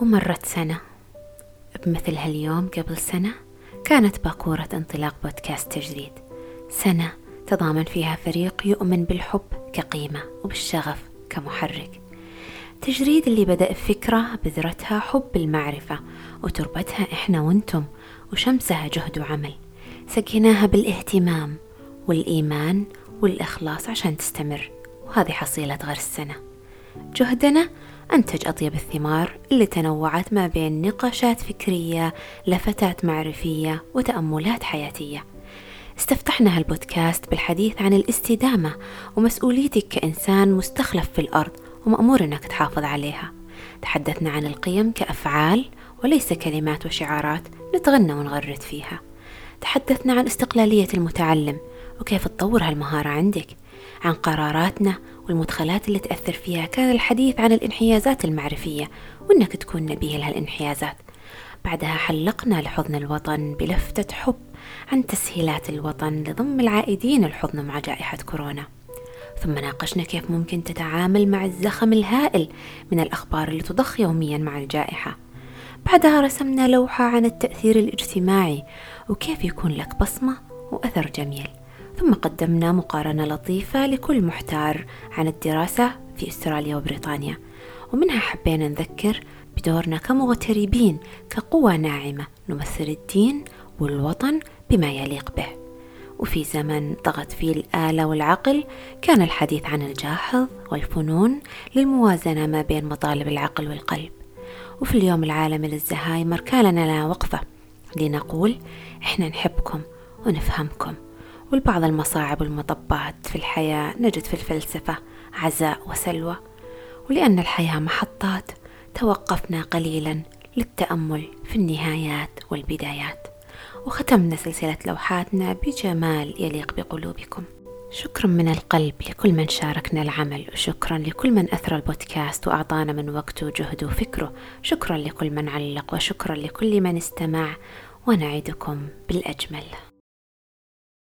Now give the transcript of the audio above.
ومرت سنة. بمثل هاليوم قبل سنة كانت باكورة انطلاق بودكاست تجريد سنة تضامن فيها فريق يؤمن بالحب كقيمة وبالشغف كمحرك. تجريد اللي بدأ بفكرة بذرتها حب المعرفة وتربتها إحنا وأنتم وشمسها جهد وعمل. سقيناها بالاهتمام والإيمان والإخلاص عشان تستمر. وهذه حصيلة غرس السنة جهدنا أنتج أطيب الثمار اللي تنوعت ما بين نقاشات فكرية لفتات معرفية وتأملات حياتية. استفتحنا هالبودكاست بالحديث عن الاستدامة ومسؤوليتك كإنسان مستخلف في الأرض ومأمور أنك تحافظ عليها. تحدثنا عن القيم كأفعال وليس كلمات وشعارات نتغنى ونغرد فيها. تحدثنا عن استقلالية المتعلم وكيف تطور هالمهارة عندك؟ عن قراراتنا والمدخلات اللي تأثر فيها كان الحديث عن الانحيازات المعرفية وإنك تكون نبيه لهالانحيازات. بعدها حلقنا لحضن الوطن بلفتة حب عن تسهيلات الوطن لضم العائدين الحضن مع جائحة كورونا. ثم ناقشنا كيف ممكن تتعامل مع الزخم الهائل من الأخبار اللي تضخ يوميا مع الجائحة. بعدها رسمنا لوحة عن التأثير الاجتماعي وكيف يكون لك بصمة وأثر جميل. ثم قدمنا مقارنة لطيفة لكل محتار عن الدراسة في أستراليا وبريطانيا. ومنها حبينا نذكر بدورنا كمغتربين كقوة ناعمة نمثل الدين والوطن بما يليق به. وفي زمن طغت فيه الآلة والعقل كان الحديث عن الجاحظ والفنون للموازنة ما بين مطالب العقل والقلب. وفي اليوم العالمي للزهايمر كان لنا وقفة لنقول إحنا نحبكم ونفهمكم. ولبعض المصاعب والمطبات في الحياة نجد في الفلسفة عزاء وسلوى ولأن الحياة محطات توقفنا قليلا للتأمل في النهايات والبدايات. وختمنا سلسلة لوحاتنا بجمال يليق بقلوبكم. شكرا من القلب لكل من شاركنا العمل وشكرا لكل من أثرى البودكاست وأعطانا من وقته وجهده وفكره. شكرا لكل من علق وشكرا لكل من استمع. ونعدكم بالأجمل.